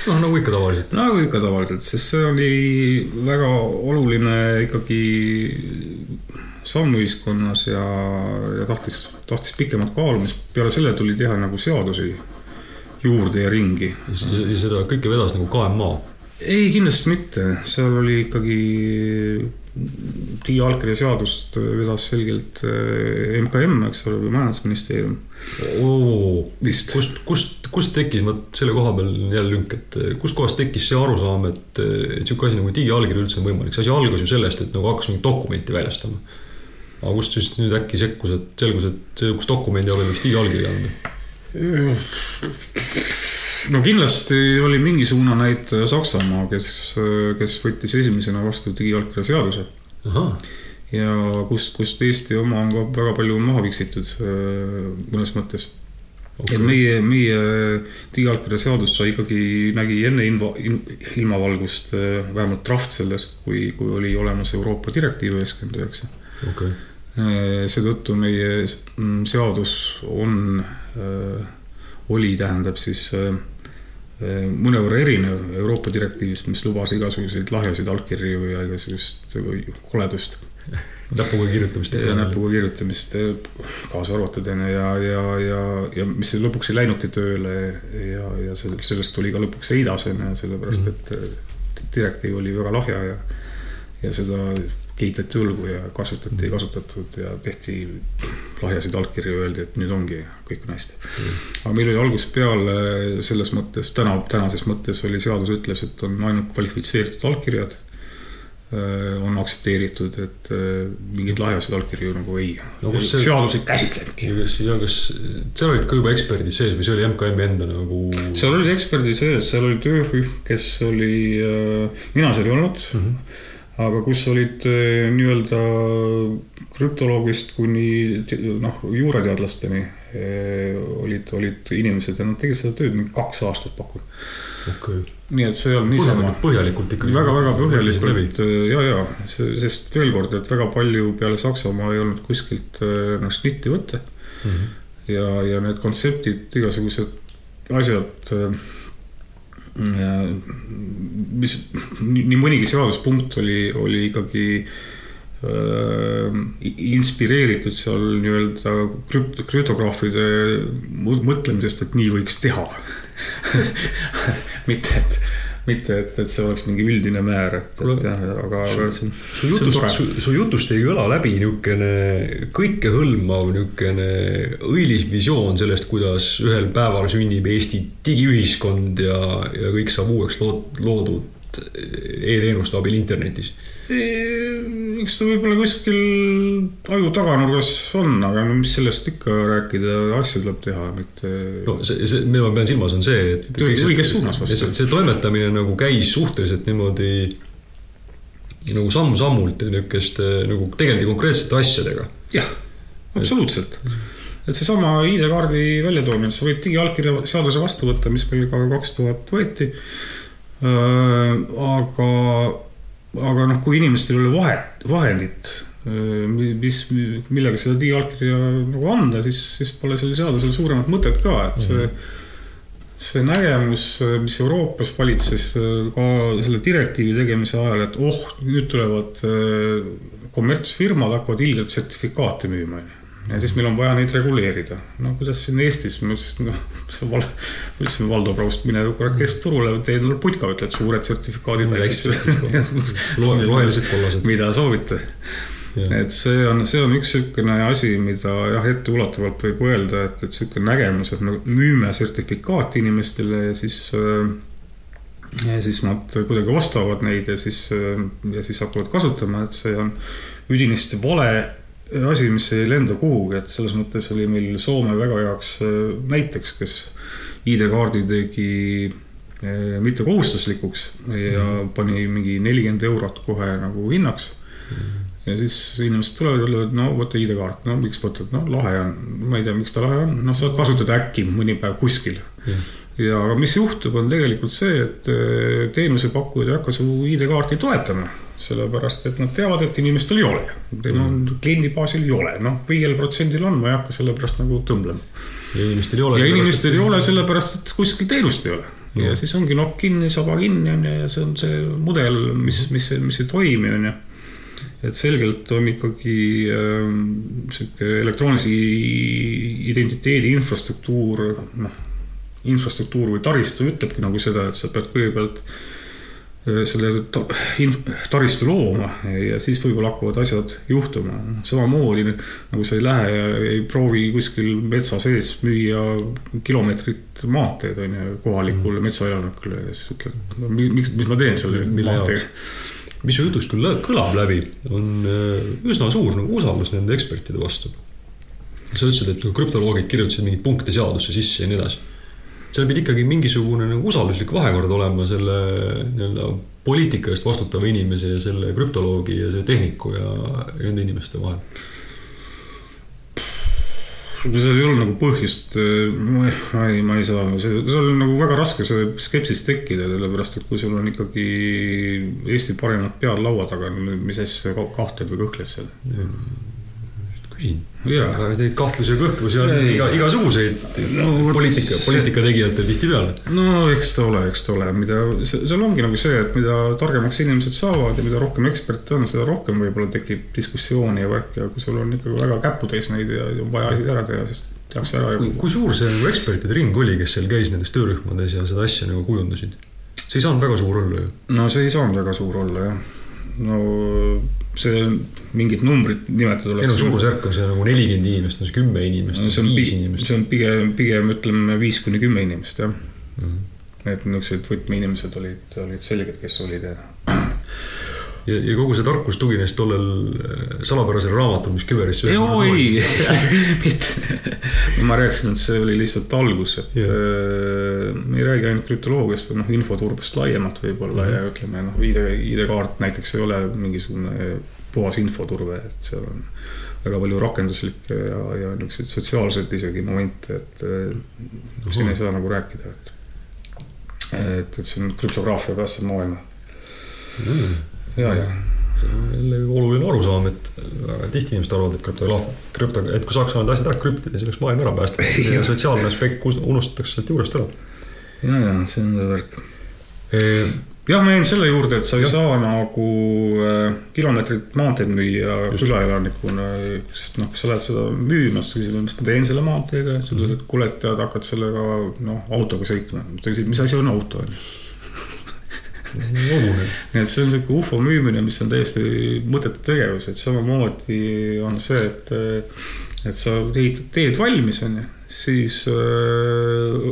noh, nagu ikka tavaliselt. nagu ikka tavaliselt, sest see oli väga oluline ikkagi samm ühiskonnas ja, ja tahtis, tahtis pikemat kaalumist. peale selle tuli teha nagu seadusi juurde ja ringi. seda kõike vedas nagu KMA. ei, kindlasti mitte, seal oli ikkagi digiallkirja seadust vedas selgelt eh, MKM, eks ole, või majandusministeerium vist. kust, kust, kust tekkis, vot selle koha peal on jälle lünk, et kustkohast tekkis see arusaam, et, et sihuke asi nagu digiallkiri üldse on võimalik, see asi algas ju sellest, et nagu hakkas mingit dokumenti väljastama. aga kust siis nüüd äkki sekkus, et selgus, et sihukese dokumendi abil võiks digiallkirja anda? No kindlasti oli mingi suunanäitaja Saksamaa, kes, kes võttis esimesena vastu digiallkirja seaduse ja kust, kust Eesti oma on ka väga palju maha viksitud öö, mõnes mõttes okay.. et meie, meie digiallkirja seadus sai ikkagi, nägi enne inva, in, ilmavalgust öö, vähemalt draft sellest, kui, kui oli olemas Euroopa direktiiv üheksakümmend üheksa. okei, seetõttu meie mm, seadus on, oli, tähendab siis öö, öö, mõnevõrra erinev Euroopa direktiivist, mis lubas igasuguseid lahjasid allkirju ja igasugust koledust näpuga kirjutamist. ja näpuga kirjutamist kaasa arvatud onju ja, ja, ja, ja mis lõpuks ei läinudki tööle ja, ja sel- sellest tuli ka lõpuks eidas onju, sellepärast et eh, direktiiv oli väga lahja ja, ja seda kiiteti õlgu ja kasutati ja kasutatud ja tehti lahjasid allkirju, öeldi, et nüüd ongi, kõik on hästi. aga meil oli algusest peale selles mõttes, täna, tänases mõttes oli seadus ütles, et on ainult kvalifitseeritud allkirjad äh, on aktsepteeritud, et äh, mingeid lahjasid allkirju nagu ei No see- seadus ei käsitlenudki. kas, ja kas seal olid ka juba eksperdid sees või see oli MKM-i enda nagu? seal olid eksperdid sees, seal oli töörühm, kes oli, mina seal ei olnud mm, -hmm. Aga kus olid äh, nii-öelda krüptoloogist kuni noh, juurateadlasteni eh, olid, olid inimesed ja nad tegid seda tööd mingi kaks aastat pakun. okei, nii et see on niisama põhjalikult ikkagi. väga-väga põhjalikult ja, ja see, sest veel kord, et väga palju peale Saksamaa ei olnud kuskilt noh snitti võtta Mm -hmm. ja, ja need kontseptid, igasugused asjad, mis nii, mõnigi seaduspunkt oli, oli ikkagi äh, inspireeritud seal nii-öelda krüpt-, krüptograafide mõ- mõtlemisest, et nii võiks teha. Mitte, et, mitte, et, et see oleks mingi üldine määr, et, et jah, aga, su on jutust, su, su jutust ei kõla läbi niisugune kõikehõlmav niisugune õilis visioon sellest, kuidas ühel päeval sünnib Eesti digiühiskond ja, ja kõik saab uueks lood, loodud e-teenuste abil internetis. eks ta võib-olla kuskil aju taganurgas on, aga no mis sellest ikka rääkida, asja tuleb teha, mitte no see, see, mida ma pean silmas, on see, et õiges suunas vastu. see, toimetamine nagu käis suhteliselt niimoodi nagu samm-sammult ja niisuguste nagu tegeldi konkreetsete asjadega. jah, absoluutselt. et seesama ID-kaardi väljatoomine, sa võid digiallkirja seaduse vastu võtta, mis meil ka kaks tuhat võeti. aga, aga noh, kui inimestel ei ole vahet, vahendit, mis, millega seda digiallkirja nagu anda, siis, siis pole sellel seadusel suuremat mõtet ka, et see see nägemus, mis Euroopas valitses ka selle direktiivi tegemise ajal, et oh, nüüd tulevad kommertsfirmad hakkavad ilgelt sertifikaate müüma, onju. Ja siis meil on vaja neid reguleerida. no kuidas siin Eestis, ma ütlesin, noh, see val-, ma ütlesin Valdo Praust, mine kurat keskturule, tee endale putka, ütled suured sertifikaadid. Rohelised, kollased. mida soovite et see on, see on üks niisugune asi, mida jah, etteulatuvalt võib öelda, et, et niisugune nägemus, et me müüme sertifikaati inimestele ja siis äh, ja siis nad kuidagi ostavad neid ja siis, ja siis hakkavad kasutama, et see on üdinisti vale asi, mis ei lenda kuhugi, et selles mõttes oli meil Soome väga heaks äh, näiteks, kes ID-kaardi tegi äh, mitte kohustuslikuks ja pani mingi nelikümmend eurot kohe nagu hinnaks. Ja siis inimesed tulevad ja ütlevad, no võta ID-kaart, no miks võtad, no lahe on, ma ei tea, miks ta lahe on, noh, saad kasutada äkki mõni päev kuskil. ja. Aga mis juhtub, on tegelikult see, et eh, teenusepakkujad ei hakka su ID-kaarti toetama, sellepärast et nad teavad, et inimestel ei ole. Teil on kliendi baasil ei ole, noh, viiel protsendil on, ma ei hakka selle pärast nagu tõmblema. ja inimestel ei ole. ja inimestel ei ole sellepärast, et kuskil teenust ei ole ja siis ongi nokk kinni, saba kinni on ju ja see on see mudel, mis, mis, mis ei toimi, on ju. et selgelt on ikkagi äh, sihuke elektroonilise identiteedi infrastruktuur, noh, infrastruktuur või taristu ütlebki nagu seda, et sa pead kõigepealt äh, selle ta- inf- taristu looma ja siis võib-olla hakkavad asjad juhtuma. samamoodi nagu sa ei lähe ja ei proovi kuskil metsa sees müüa kilomeetrit maanteed on ju kohalikule metsaelanikule ja siis ütled, miks, mis ma teen selle maanteega. mis su jutust küll kõlab läbi, on äh, üsna suur nagu usaldus nende ekspertide vastu. sa ütlesid, et krüptoloogid kirjutasid mingeid punkte seadusse sisse ja nii edasi. Seal pidi ikkagi mingisugune nagu usalduslik vahekord olema selle nii-öelda poliitika eest vastutava inimese ja selle krüptoloogi ja selle tehniku ja nende inimeste vahel. seal ei ole nagu põhjust, ma ei, ma ei, saa, see, seal on nagu väga raske see skepsist tekkida, sellepärast et kui sul on ikkagi Eesti parimad pead laua taga, mis asja sa kahtled või kõhkled seal? küsin. Jaa. Neid kahtlusi ja kõhklusi on Ei. iga, igasuguseid No poliitika, see- poliitika tegijatel tihtipeale. no eks ta ole, eks ta ole, mida, seal ongi nagu see, et mida targemaks inimesed saavad ja mida rohkem eksperte on, seda rohkem võib-olla tekib diskussiooni ja värki ja kui sul on ikkagi väga käputäis neid ja on vaja asju ära teha, siis tehakse ära kui kui suur see nagu ekspertide ring oli, kes seal käis nendes töörühmades ja seda asja nagu kujundasid? see ei saanud väga suur olla ju. no see ei saanud väga suur olla jah. no see mingit numbrit nimetada ei no oleks. suurusjärk on see nagu nelikümmend inimest, no see kümme inimest, see on viis inimest. see on pigem, pigem ütleme viis kuni kümme inimest jah. Mhm. et niisugused võtmeinimesed olid, olid selged, kes olid ja ja, ja kogu see tarkus tugines tollel äh, salapärasel raamatul, mis küberisse. oi, mitte. ma rääkisin, et see oli lihtsalt algus, et yeah. me ei räägi ainult krüptoloogiast või noh, infoturbest laiemalt võib-olla mm -hmm. ja ütleme noh, ID, ID-kaart näiteks ei ole mingisugune puhas infoturve, et seal on väga palju rakenduslikke ja, ja niisuguseid sotsiaalseid isegi momente, et äh, siin ei saa nagu rääkida, et et, et see on krüptograafia päästev maailma Mm. ja, ja see on jälle oluline arusaam, et väga tihti inimesed arvavad, et krüptograaf, krüpto, et kui saaks need asjad ära krüptida, siis oleks maailm ära päästetud ja sotsiaalne aspekt kus- unustatakse sealt juurest ära. ja, ja see on see värk. jah, ma jäin selle juurde, et sa ei Jah. saa nagu äh, kilomeetrit maanteed müüa külaelanikuna, sest noh, sa lähed seda müüma, siis küsid, mis ma teen selle maanteega, sa ütled, et kuule, et tead, hakkad sellega noh, autoga sõitma. ta küsib, mis asi on auto, on ju. hobune. Nii et see on sihuke ufo müümine, mis on täiesti mõttetu tegevus, et samamoodi on see, et, et sa ehitad teed valmis, on ju, siis äh,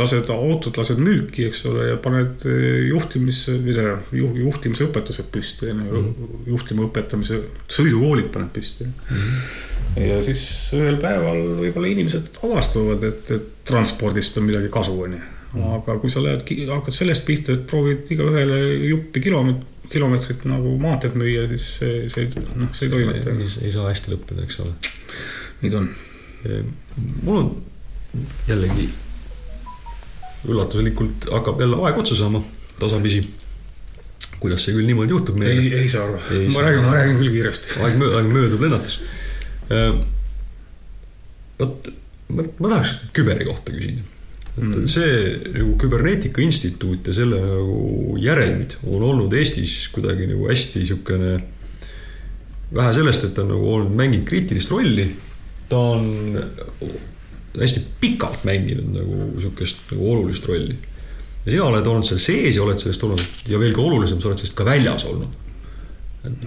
lased autot, lased müüki, eks ole, ja paned äh, juhtimis, mida juh,, juhtimisõpetused püsti, on ju, juhtima õpetamise, sõidukoolid paned püsti. Mm. -hmm. ja siis ühel päeval võib-olla inimesed avastavad, et, et transpordist on midagi kasu, on ju aga kui sa lähed, hakkad sellest pihta, et proovid igaühele juppi kilomeetrit, kilomeetrit nagu maanteed müüa, siis see, see, noh, see ei toimeta. ei, ei saa hästi lõppeda, eks ole. nii ta on. mul on jällegi üllatuslikult hakkab jälle aeg otsa saama tasapisi. kuidas see küll niimoodi juhtub ei, meiega, ei saa aru Ei, ma räägin, ma räägin küll kiiresti. aeg möödub, aeg möödub lennates. vot, ma, ma tahaks küberi kohta küsida. Et see nagu küberneetika instituut ja selle nagu järelmid on olnud Eestis kuidagi nagu hästi siukene. vähe sellest, et ta on nagu olnud, mänginud kriitilist rolli, ta on hästi pikalt mänginud nagu sihukest nagu olulist rolli. ja sina oled olnud seal sees ja oled sellest olnud ja veelgi olulisem, sa oled sellest ka väljas olnud.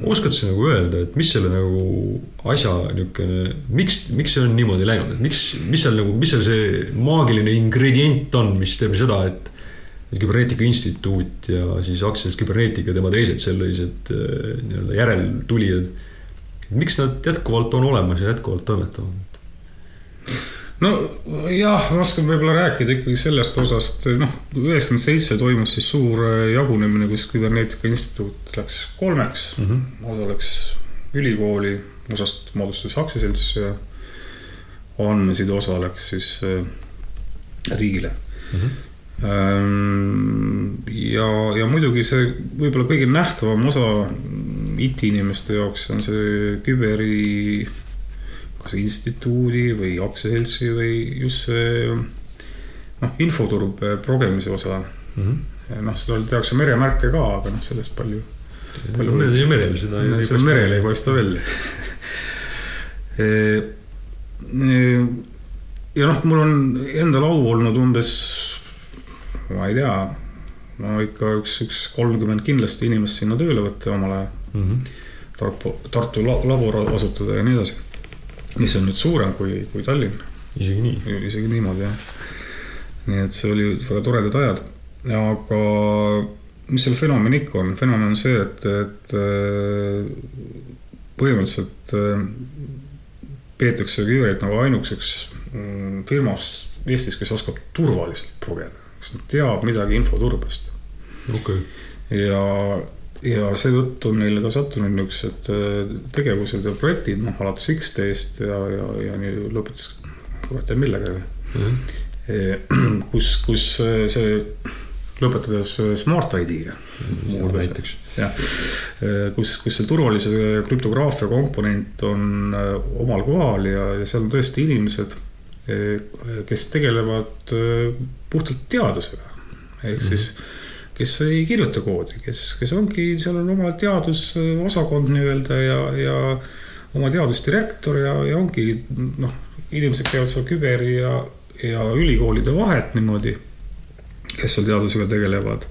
Oskad sa nagu öelda, et mis selle nagu asja niisugune, miks, miks see on niimoodi läinud, et miks, mis seal nagu, mis seal see maagiline ingredient on, mis teeb seda, et et Küberneetika Instituut ja siis aktsiaselts Küberneetika tema teised sellised äh, nii-öelda järeltulijad. miks nad jätkuvalt on olemas ja jätkuvalt toimetavad? No jah, ma oskan võib-olla rääkida ikkagi sellest osast, noh, üheksakümmend seitse toimus siis suur äh, jagunemine, kus Küberneetika Instituut läks kolmeks mm. -hmm. osa läks ülikooli, osast moodustus aktsiaselts ja andmeside osa läks siis äh, riigile Mhm. Ähm, ja, ja muidugi see võib-olla kõige nähtavam osa IT-inimeste jaoks on see küberi, kas instituudi või aktsiaseltsi või just see noh, infoturbe progemise osa mm. -hmm. noh, seda tehakse meremärke ka, aga noh, sellest palju, palju meil ja merel seda see merel ei paista välja. ja noh, mul on endal au olnud umbes, ma ei tea, no ikka üks, üks kolmkümmend kindlasti inimest sinna tööle võtta omal ajal. mm. -hmm. Tartu, Tartu la- labor asutada ja nii edasi. Mis on nüüd suurem kui, kui Tallinn, isegi nii. isegi niimoodi jah. nii et see oli väga toredad ajad, aga mis selle fenomen ikka on, fenomen on see, et, et äh, põhimõtteliselt äh, peetakse Kiiverit nagu ainukeseks mm, firmaks Eestis, kes oskab turvaliselt progeda, kes teab midagi infoturbest okei okay., ja, ja seetõttu on neile ka sattunud niisugused äh, tegevused ja projektid, noh alates X-teest ja, ja, ja nii lõpetas kurat teab millega. kus, kus äh, see lõpetades Smart ID-ga. näiteks. jah, kus, kus see turvalisuse krüptograafia komponent on omal kohal ja, ja seal on tõesti inimesed, kes tegelevad puhtalt teadusega. ehk siis, kes ei kirjuta koodi, kes, kes ongi, seal on oma teadusosakond nii-öelda ja, ja oma teadusdirektor ja, ja ongi noh, inimesed käivad seal küberi ja, ja ülikoolide vahet niimoodi, kes seal teadusega tegelevad.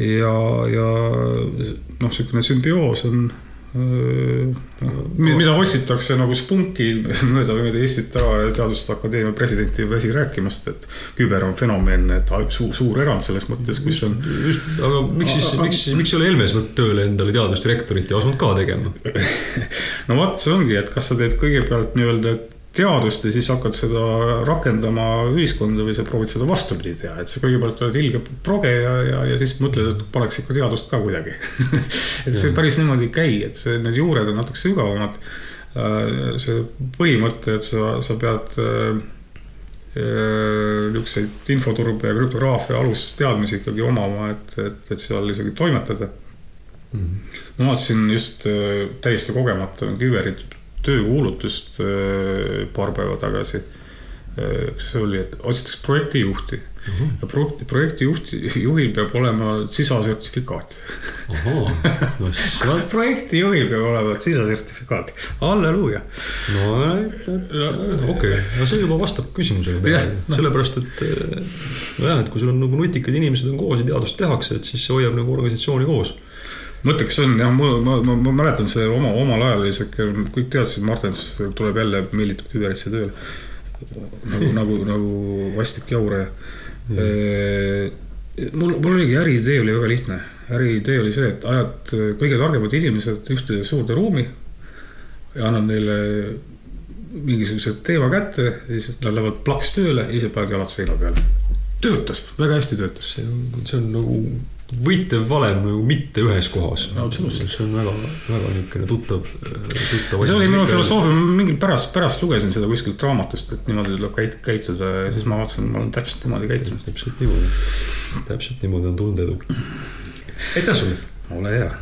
Ja, ja noh, niisugune sümbioos on, mida otsitakse nagu spunki mööda, mööda Eestit ära Teaduste Akadeemia presidenti väsi rääkimast, et küber on fenomen, et suur, suur erand selles mõttes, kus on. just, aga miks siis, miks, miks ei ole Helmes võtnud tööle endale teadusdirektorit ja asunud ka tegema? no vot, see ongi, et kas sa teed kõigepealt nii-öelda teadust ja siis hakkad seda rakendama ühiskonda või sa proovid seda vastupidi teha, et sa kõigepealt oled ilge proge ja, ja, ja siis mõtled, et paneks ikka teadust ka kuidagi et see päris niimoodi ei käi, et see, need juured on natuke sügavamad. see põhimõte, et sa, sa pead niisuguseid infoturbe ja krüptograafia alusteadmisi ikkagi omama, et, et, et seal isegi toimetada. ma vaatasin just äh, täiesti kogemata Küberit töökuulutust äh, paar päeva tagasi. see oli, et otsitakse projektijuhti uh -huh. ja pro-, projektijuht, juhil peab olema sisasertifikaat. no projektijuhil peab olema sisasertifikaat, halleluuja. no okei okay., no see juba vastab küsimusele sellepärast, et nojah, et kui sul on nagu nutikad inimesed on koos ja teadust tehakse, et siis see hoiab nagu organisatsiooni koos. Mõtteks on jah, ma, ma, ma, ma mäletan see oma, omal ajal oli sihuke, kõik teadsid, Martens tuleb jälle, meelitab küberisse tööle. nagu, nagu, nagu vastik jauraja. mul, mul oligi äriidee oli väga lihtne. äriidee oli see, et ajad kõige targemad inimesed ühte suurde ruumi ja annad neile mingisuguse teema kätte ja siis nad lähevad plaks tööle ja ise panevad jalad seina peale. töötas, väga hästi töötas. see on, see on nagu võitev valem nagu mitte ühes kohas. Absoluutselt. see on väga, väga niisugune tuttav, tuttav. see oli minu filosoofia, ma mingi pärast, pärast lugesin seda kuskilt raamatust, et niimoodi tuleb käit-, käituda ja siis ma vaatasin, ma olen täpselt niimoodi käitunud. täpselt niimoodi, täpselt niimoodi on tunda edu. aitäh sulle. ole hea